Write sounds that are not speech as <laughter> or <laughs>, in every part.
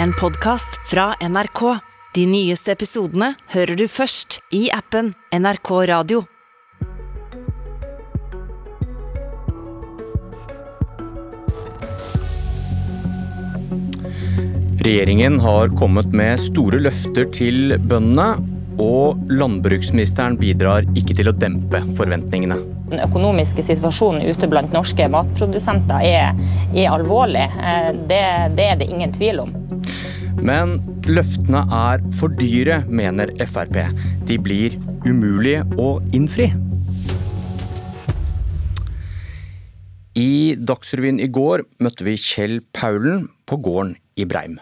en podkast fra NRK. De nyeste episodene hører du først i appen NRK Radio. Regjeringen har kommet med store løfter til bøndene, og landbruksministeren bidrar ikke til å dempe forventningene. Den økonomiske situasjonen ute blant norske matprodusenter er, er alvorlig. Eh, det, det er det ingen tvil om. Men løftene er for dyre, mener Frp. De blir umulige å innfri. I Dagsrevyen i går møtte vi Kjell Paulen på gården i Breim.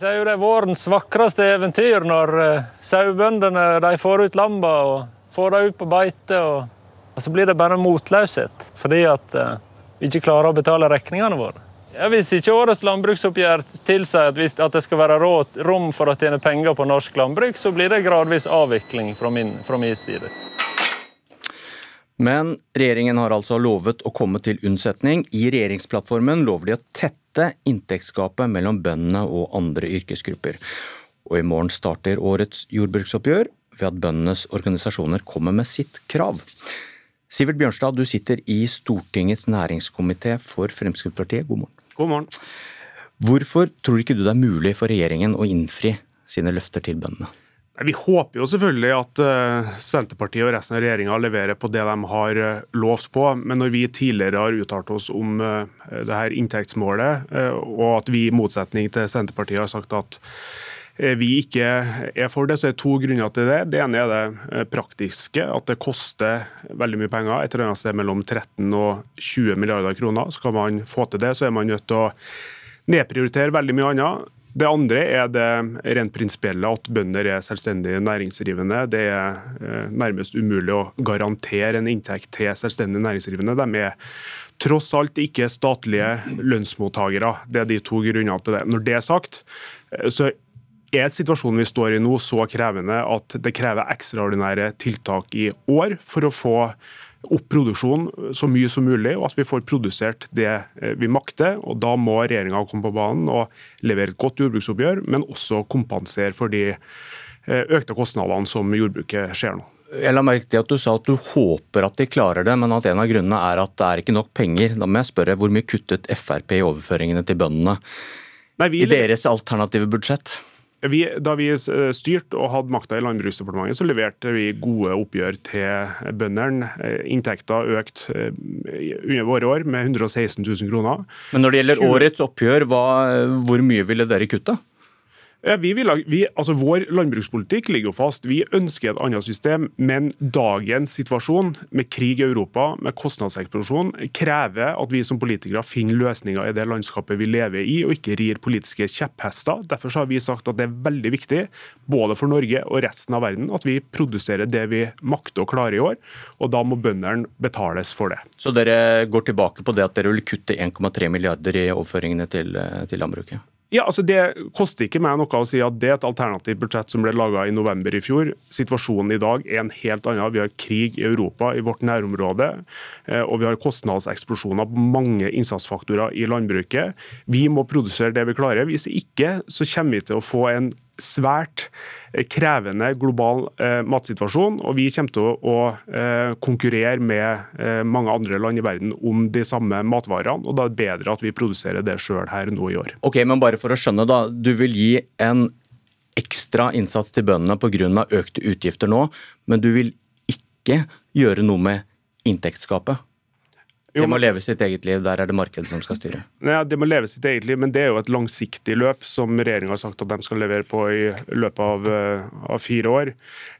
Det er jo det vårens vakreste eventyr når uh, sauebøndene får ut lamba og får dem ut på beite. Og, og, så blir det bare motløshet fordi at uh, vi ikke klarer å betale regningene våre. Ja, hvis ikke årets landbruksoppgjør tilsier at, at det skal være råd, rom for å tjene penger på norsk landbruk, så blir det gradvis avvikling fra min, fra min side. Men regjeringen har altså lovet å komme til unnsetning. I regjeringsplattformen lover de å tette inntektsgapet mellom bøndene og andre yrkesgrupper. Og i morgen starter årets jordbruksoppgjør ved at bøndenes organisasjoner kommer med sitt krav. Sivert Bjørnstad, du sitter i Stortingets næringskomité for Fremskrittspartiet. God morgen. God morgen. Hvorfor tror ikke du det er mulig for regjeringen å innfri sine løfter til bøndene? Vi håper jo selvfølgelig at uh, Senterpartiet og resten av regjeringa leverer på det de har uh, lovt på. Men når vi tidligere har uttalt oss om uh, det her inntektsmålet, og at vi i motsetning til Senterpartiet har sagt at vi ikke er for det, så er det to grunner til det. Det ene er det praktiske, at det koster veldig mye penger. Et eller annet sted mellom 13 og 20 milliarder kroner. Skal man få til det, så er man nødt til å nedprioritere veldig mye annet. Det andre er det rent prinsipielle, at bønder er selvstendig næringsdrivende. Det er eh, nærmest umulig å garantere en inntekt til selvstendig næringsdrivende. De er tross alt ikke statlige lønnsmottakere. Det er de to grunnene til det. Når det er sagt, eh, så er situasjonen vi står i nå så krevende at det krever ekstraordinære tiltak i år for å få opp produksjonen så mye som mulig, og at vi får produsert det eh, vi makter. og Da må regjeringa komme på banen og levere et godt jordbruksoppgjør, men også kompensere for de eh, økte kostnadene som jordbruket ser nå. Jeg la merke til at Du sa at du håper at de klarer det, men at en av grunnene er at det er ikke nok penger. Da må jeg spørre, Hvor mye kuttet Frp i overføringene til bøndene Nei, vi... i deres alternative budsjett? Vi, da vi eh, styrte og hadde makta i Landbruksdepartementet, så leverte vi gode oppgjør til bøndene. Eh, inntekta økte eh, under våre år med 116 000 kroner. Men når det gjelder årets oppgjør, hva, hvor mye ville dere kutte? Vi vil, vi, altså Vår landbrukspolitikk ligger jo fast. Vi ønsker et annet system, men dagens situasjon med krig i Europa, med kostnadseksplosjon, krever at vi som politikere finner løsninger i det landskapet vi lever i, og ikke rir politiske kjepphester. Derfor har vi sagt at det er veldig viktig, både for Norge og resten av verden, at vi produserer det vi makter å klare i år. Og da må bøndene betales for det. Så dere går tilbake på det at dere vil kutte 1,3 milliarder i overføringene til, til landbruket? Ja, altså Det koster ikke meg noe å si at det er et alternativt budsjett som ble laga i november i fjor. Situasjonen i dag er en helt annen. Vi har krig i Europa, i vårt nærområde. Eh, og vi har kostnadseksplosjoner på mange innsatsfaktorer i landbruket. Vi må produsere det vi klarer. Hvis ikke så kommer vi til å få en svært eh, krevende global eh, matsituasjon. og Vi kommer til å eh, konkurrere med eh, mange andre land i verden om de samme matvarene. og Da er det bedre at vi produserer det sjøl her nå i år. Ok, men bare for å skjønne da, Du vil gi en ekstra innsats til bøndene pga. økte utgifter nå, men du vil ikke gjøre noe med inntektsgapet? Det må leve sitt eget liv, der er det markedet som skal styre? Ja, Det må leve sitt eget liv, men det er jo et langsiktig løp som regjeringa har sagt at de skal levere på i løpet av, eh, av, fire år.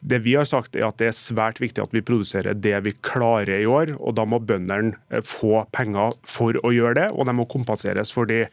Det vi har sagt er at det er svært viktig at vi produserer det vi klarer i år. og Da må bøndene eh, få penger for å gjøre det, og de må kompenseres for de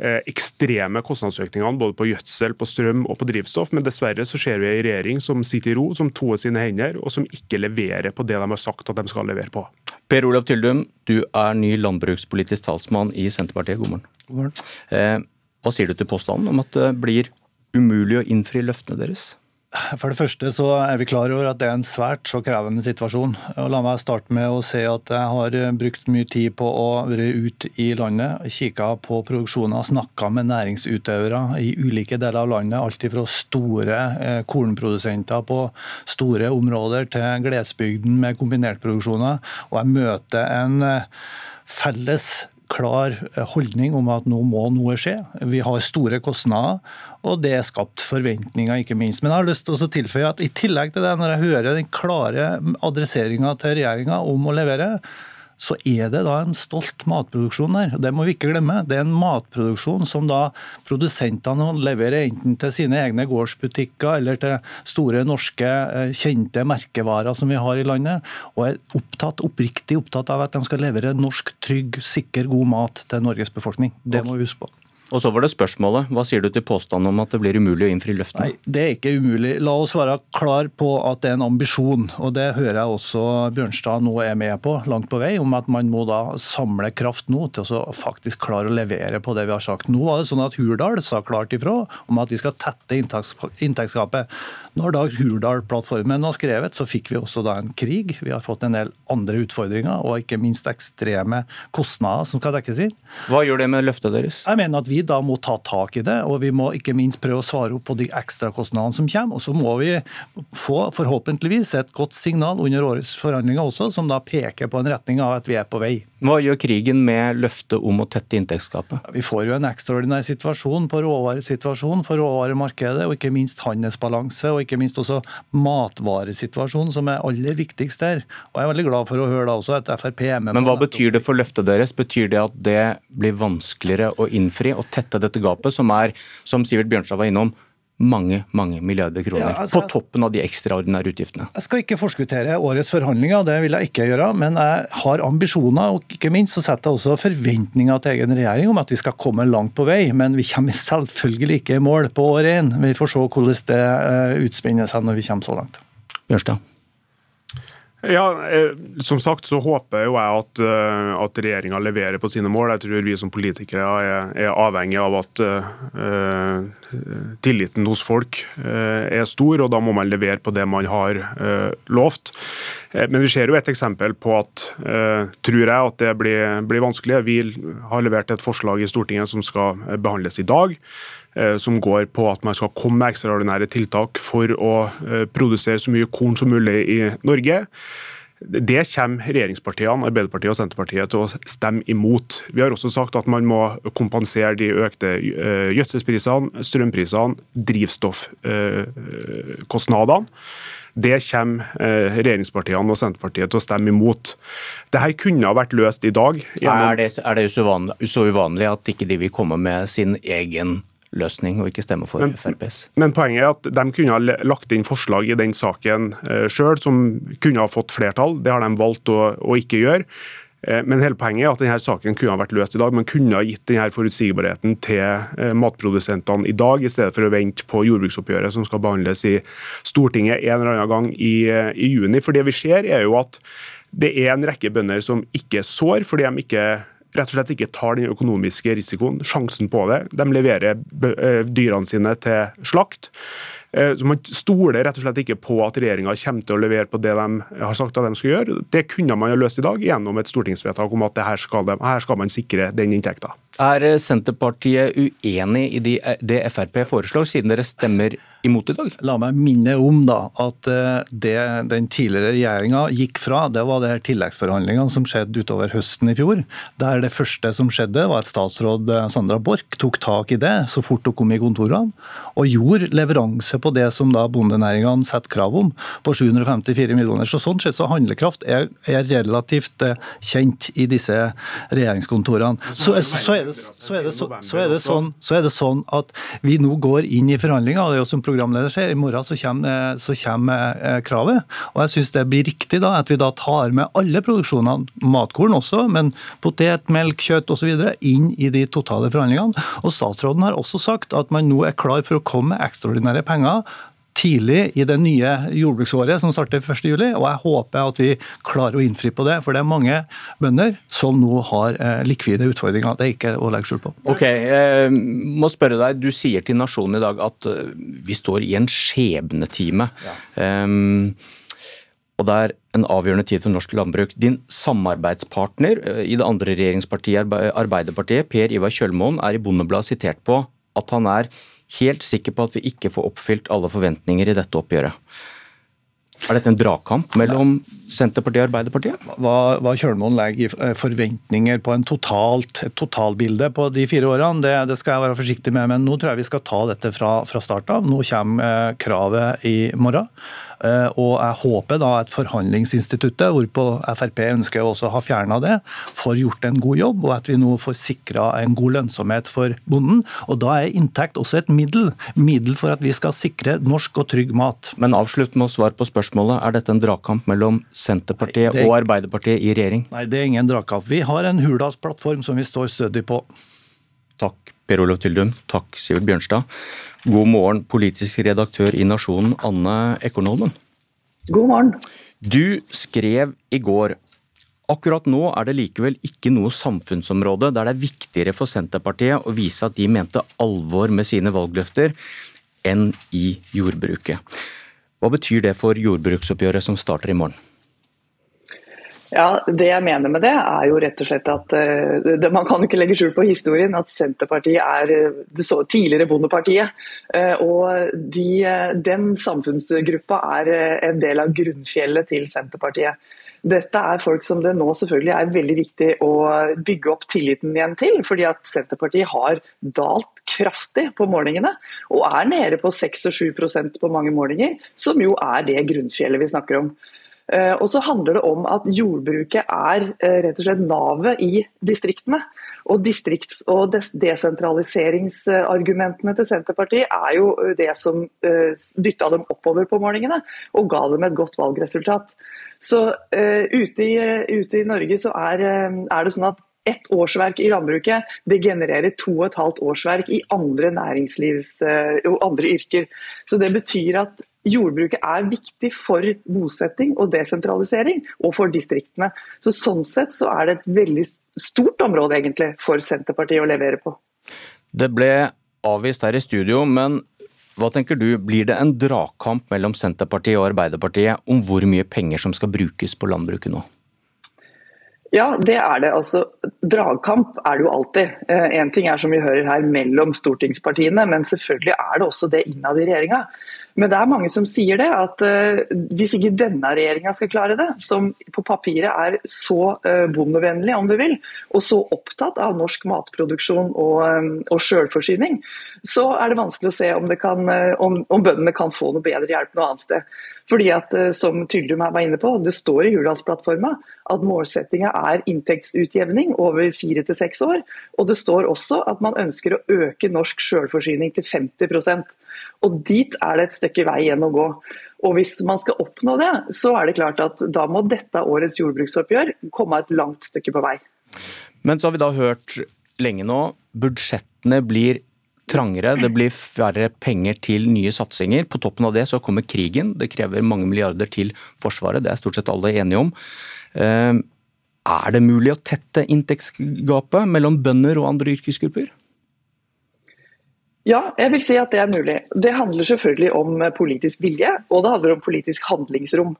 ekstreme kostnadsøkningene både på gjødsel, på strøm og på drivstoff. Men dessverre så ser vi en regjering som sitter i ro, som toer sine hender, og som ikke leverer på det de har sagt at de skal levere på. Per Olav Tyldum, du er ny landbrukspolitisk talsmann i Senterpartiet. God morgen. God morgen. Eh, hva sier du til påstanden om at det blir umulig å innfri løftene deres? For det første så er vi klar over at det er en svært så krevende situasjon. Og la meg starte med å si at jeg har brukt mye tid på å være ute i landet, kikka på produksjoner, snakka med næringsutøvere i ulike deler av landet. Alt fra store eh, kornprodusenter på store områder til glesbygden med kombinert-produksjoner. Og jeg møter en eh, felles klar holdning om at nå må noe skje. Vi har store kostnader, og det er skapt forventninger, ikke minst. Men jeg har lyst til å tilføye at i tillegg til det, når jeg hører den klare adresseringa til regjeringa om å levere, så er det da en stolt matproduksjon der. Det må vi ikke glemme. Det er en matproduksjon som da produsentene leverer enten til sine egne gårdsbutikker eller til store norske eh, kjente merkevarer som vi har i landet, og er opptatt, oppriktig opptatt av at de skal levere norsk, trygg, sikker, god mat til Norges befolkning. Det må vi huske på. Og så var det spørsmålet. Hva sier du til påstanden om at det blir umulig å innfri løftene? Nei, Det er ikke umulig. La oss være klar på at det er en ambisjon. Og det hører jeg også Bjørnstad nå er med på, langt på vei, om at man må da samle kraft nå til å faktisk klare å levere på det vi har sagt. Nå var det sånn at Hurdal sa klart ifra om at vi skal tette inntektsgapet. Når da Hurdal-plattformen var skrevet, så fikk vi også da en krig. Vi har fått en del andre utfordringer, og ikke minst ekstreme kostnader som skal dekkes inn. Hva gjør det med løftet deres? Jeg mener at vi da må ta tak i det, og vi må ikke minst prøve å svare opp på de ekstrakostnadene som kommer. Og så må vi få forhåpentligvis et godt signal under årets forhandlinger også, som da peker på en retning av at vi er på vei. Hva gjør krigen med løftet om å tette inntektsgapet? Vi får jo en ekstraordinær situasjon på råvaresituasjonen for råvaremarkedet, og ikke minst handelsbalanse, og ikke minst også matvaresituasjonen, som er aller viktigst der. Og Jeg er veldig glad for å høre da også at Frp er med Men hva betyr det for løftet deres? Betyr det at det blir vanskeligere å innfri og tette dette gapet, som er, som Sivert Bjørnstad var innom, mange mange milliarder kroner. Ja, altså, på toppen av de ekstraordinære utgiftene. Jeg skal ikke forskuttere årets forhandlinger, det vil jeg ikke gjøre. Men jeg har ambisjoner, og ikke minst så setter jeg også forventninger til egen regjering om at vi skal komme langt på vei. Men vi kommer selvfølgelig ikke i mål på år én. Vi får se hvordan det eh, utspinner seg når vi kommer så langt. Bjørnstad. Ja, eh, Som sagt så håper jo jeg at, eh, at regjeringa leverer på sine mål. Jeg tror vi som politikere er, er avhengig av at eh, tilliten hos folk eh, er stor, og da må man levere på det man har uh, lovt. Men vi ser jo et eksempel på at tror jeg at det blir, blir vanskelig. Vi har levert et forslag i Stortinget som skal behandles i dag. Eh, som går på at man skal komme med ekstraordinære tiltak for å eh, produsere så mye korn som mulig i Norge. Det kommer regjeringspartiene, Arbeiderpartiet og Senterpartiet til å stemme imot. Vi har også sagt at man må kompensere de økte gjødselprisene, gjødselsprisene, strømprisene, drivstoffkostnadene. Det kommer regjeringspartiene og Senterpartiet til å stemme imot. Dette kunne ha vært løst i dag. Er det, er det så uvanlig at ikke de vil komme med sin egen løsning, og ikke stemme for men, FrPs. Men poenget er at de kunne ha lagt inn forslag i den saken eh, sjøl som kunne ha fått flertall. Det har de valgt å, å ikke gjøre. Eh, men hele poenget er at denne saken kunne ha vært løst i dag. Man kunne ha gitt denne forutsigbarheten til eh, matprodusentene i dag, i stedet for å vente på jordbruksoppgjøret som skal behandles i Stortinget en eller annen gang i, i juni. For det vi ser er jo at det er en rekke bønder som ikke sår fordi de ikke rett og slett ikke tar den økonomiske risikoen, sjansen på det. De leverer eh, dyrene sine til slakt. Eh, så Man stoler rett og slett ikke på at regjeringa kommer til å levere på det de har sagt at de skal gjøre. Det kunne man ha løst i dag gjennom et stortingsvedtak om at her skal, de, her skal man sikre den inntekta. Er Senterpartiet uenig i det Frp foreslår, siden dere stemmer imot i dag? La meg minne om da, at eh, det den tidligere regjeringa gikk fra, det var det tilleggsforhandlingene som skjedde utover høsten i fjor. Der det første som skjedde, var at statsråd eh, Sandra Borch tok tak i det så fort hun kom i kontorene, og gjorde leveranse på det som da bondenæringene setter krav om, på 754 millioner. Så Sånn sett så handlekraft er, er relativt eh, kjent i disse regjeringskontorene. Så, så er det så er, det, så, så, er det sånn, er det sånn at vi nå går inn i forhandlinger. og det er jo som programleder ser, I morgen så kommer, så kommer eh, kravet. og Jeg syns det blir riktig da, at vi da tar med alle produksjonene, matkorn også, men potet, melk, kjøtt osv. inn i de totale forhandlingene. Og Statsråden har også sagt at man nå er klar for å komme med ekstraordinære penger tidlig i det nye jordbruksåret som starter 1.7, og jeg håper at vi klarer å innfri på det. For det er mange bønder som nå har eh, likvide utfordringer. Det er ikke å legge skjul på. Ok, jeg må spørre deg. Du sier til Nasjonen i dag at eh, vi står i en skjebnetime. Ja. Um, og det er en avgjørende tid for norsk landbruk. Din samarbeidspartner eh, i det andre regjeringspartiet, Arbeiderpartiet, Per Ivar Kjølmoen, er i Bondebladet sitert på at han er helt sikker på at vi ikke får oppfylt alle forventninger i dette oppgjøret. Er dette en dragkamp mellom Senterpartiet og Arbeiderpartiet? Hva, hva Kjølmoen legger i eh, forventninger på totalt, et totalbilde på de fire årene, det, det, skal jeg være forsiktig med. Men nå tror jeg vi skal ta dette fra, fra start av. Nå kommer eh, kravet i morgen. Eh, og jeg håper da at forhandlingsinstituttet, hvorpå Frp ønsker å ha fjerna det, får gjort en god jobb, og at vi nå får sikra en god lønnsomhet for bonden. Og da er inntekt også et middel. Middel for at vi skal sikre norsk og trygg mat. Men avslutt med å svare på spørsmålet. Er dette en dragkamp mellom Senterpartiet Nei, er... og Arbeiderpartiet i regjering? Nei, det er ingen dragkamp. Vi har en Hurdalsplattform som vi står stødig på. Takk, Per Olof Tyldum. Takk, Sivert Bjørnstad. God morgen, politisk redaktør i Nasjonen, Anne Ekornholmen. God morgen. Du skrev i går Akkurat nå er det likevel ikke noe samfunnsområde der det er viktigere for Senterpartiet å vise at de mente alvor med sine valgløfter, enn i jordbruket. Hva betyr det for jordbruksoppgjøret som starter i morgen? Ja, Det jeg mener med det, er jo rett og slett at uh, det, Man kan ikke legge skjul på historien at Senterpartiet er eh, det så, tidligere Bondepartiet. Uh, og de, Den samfunnsgruppa er en del av grunnfjellet til Senterpartiet. Dette er folk som det nå selvfølgelig er veldig viktig å bygge opp tilliten igjen til. fordi at Senterpartiet har dalt kraftig på målingene, og er nede på 6 og 7% på mange målinger, som jo er det grunnfjellet vi snakker om. Eh, og så handler det om at jordbruket er eh, rett og slett navet i distriktene. Og distrikts- og desentraliseringsargumentene til Senterpartiet er jo eh, det som dytta dem oppover på målingene og ga dem et godt valgresultat. Så uh, ute, i, ute, i, Norge så er, er det sånn at ett årsverk i landbruket det genererer to og et halvt årsverk i andre næringslivs og andre yrker. Så Det betyr at jordbruket er viktig for bosetting og desentralisering, og for distriktene. Så Sånn sett så er det et veldig stort område egentlig for Senterpartiet å levere på. Det ble avvist her i studio, men hva tenker du, blir det en dragkamp mellom Senterpartiet og Arbeiderpartiet om hvor mye penger som skal brukes på landbruket nå? Ja, det er det. Altså, dragkamp er det jo alltid. Én eh, ting er som vi hører her mellom stortingspartiene, men selvfølgelig er det også det innad i regjeringa. Men det er mange som sier det, at uh, hvis ikke denne regjeringa skal klare det, som på papiret er så uh, bondevennlig, om du vil, og så opptatt av norsk matproduksjon og, um, og selvforsyning, så er det vanskelig å se om, kan, uh, om, om, bøndene kan få noe bedre hjelp noe annet sted. Fordi at, som Tyldum her var inne på, Det står i Hurdalsplattforma at målsettinga er inntektsutjevning over fire til seks år. Og det står også at man ønsker å øke norsk selvforsyning til 50 og Dit er det et stykke vei igjen å gå. Og Hvis man skal oppnå det, så er det klart at da må dette årets jordbruksoppgjør komme et langt stykke på vei. Men så har vi da hørt lenge nå, budsjettene blir trangere, det blir færre penger til nye satsinger. På toppen av det så kommer krigen, det krever mange milliarder til Forsvaret, det er stort sett alle enige om. Eh, er det mulig å tette inntektsgapet mellom bønder og andre yrkesgrupper? Ja, jeg vil si at det er mulig. Det handler selvfølgelig om politisk vilje, og det handler om politisk handlingsrom.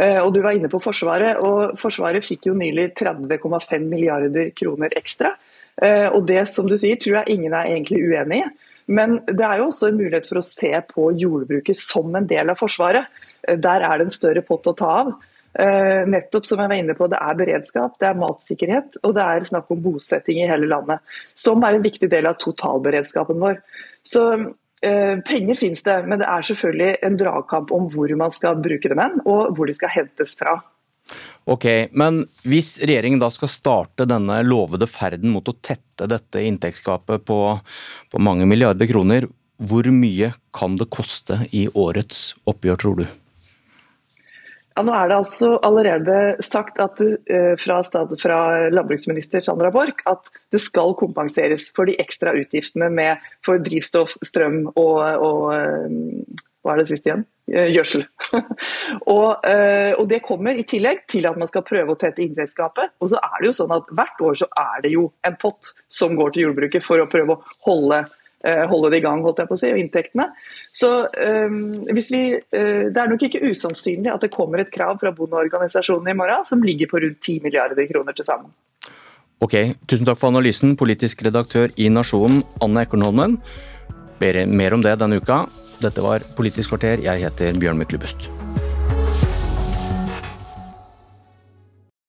Eh, og Du var inne på Forsvaret, og Forsvaret fikk jo nylig 30,5 milliarder kroner ekstra. Eh, og Det som du sier, tror jeg ingen er egentlig uenig i. Men det er jo også en mulighet for å se på jordbruket som en del av Forsvaret. Eh, der er det en større pott å ta av. Uh, nettopp som jeg var inne på, Det er beredskap, det er matsikkerhet og det er snakk om bosetting i hele landet. Som er en viktig del av totalberedskapen vår. Så uh, Penger finnes det, men det er selvfølgelig en dragkamp om hvor man skal bruke dem hen, og hvor de skal hentes fra. Ok, Men hvis regjeringen da skal starte denne lovede ferden mot å tette dette inntektsgapet på, på mange milliarder kroner, hvor mye kan det koste i årets oppgjør, tror du? Ja, nå er det altså allerede sagt at, uh, fra, stat, fra, landbruksminister Sandra Borch at det skal kompenseres for de ekstra utgiftene med, for drivstoff, strøm og, og, uh, hva er det siste igjen? Gjødsel. <laughs> og, og, det kommer i tillegg til at man skal prøve å tette inntektsgapet. Og så er det jo sånn at hvert år så er det jo en pott som går til jordbruket for å prøve å holde Eh, holde det i gang, holdt jeg på å si, og inntektene. Så um, vi, uh, Det er nok ikke usannsynlig at det kommer et krav fra bondeorganisasjonene i morgen som ligger på rundt 10 milliarder kroner til sammen. Ok, Tusen takk for analysen, politisk redaktør i Nasjonen, Anne Ekornholmen. Mer om det denne uka. Dette var Politisk kvarter. Jeg heter Bjørn Myklebust.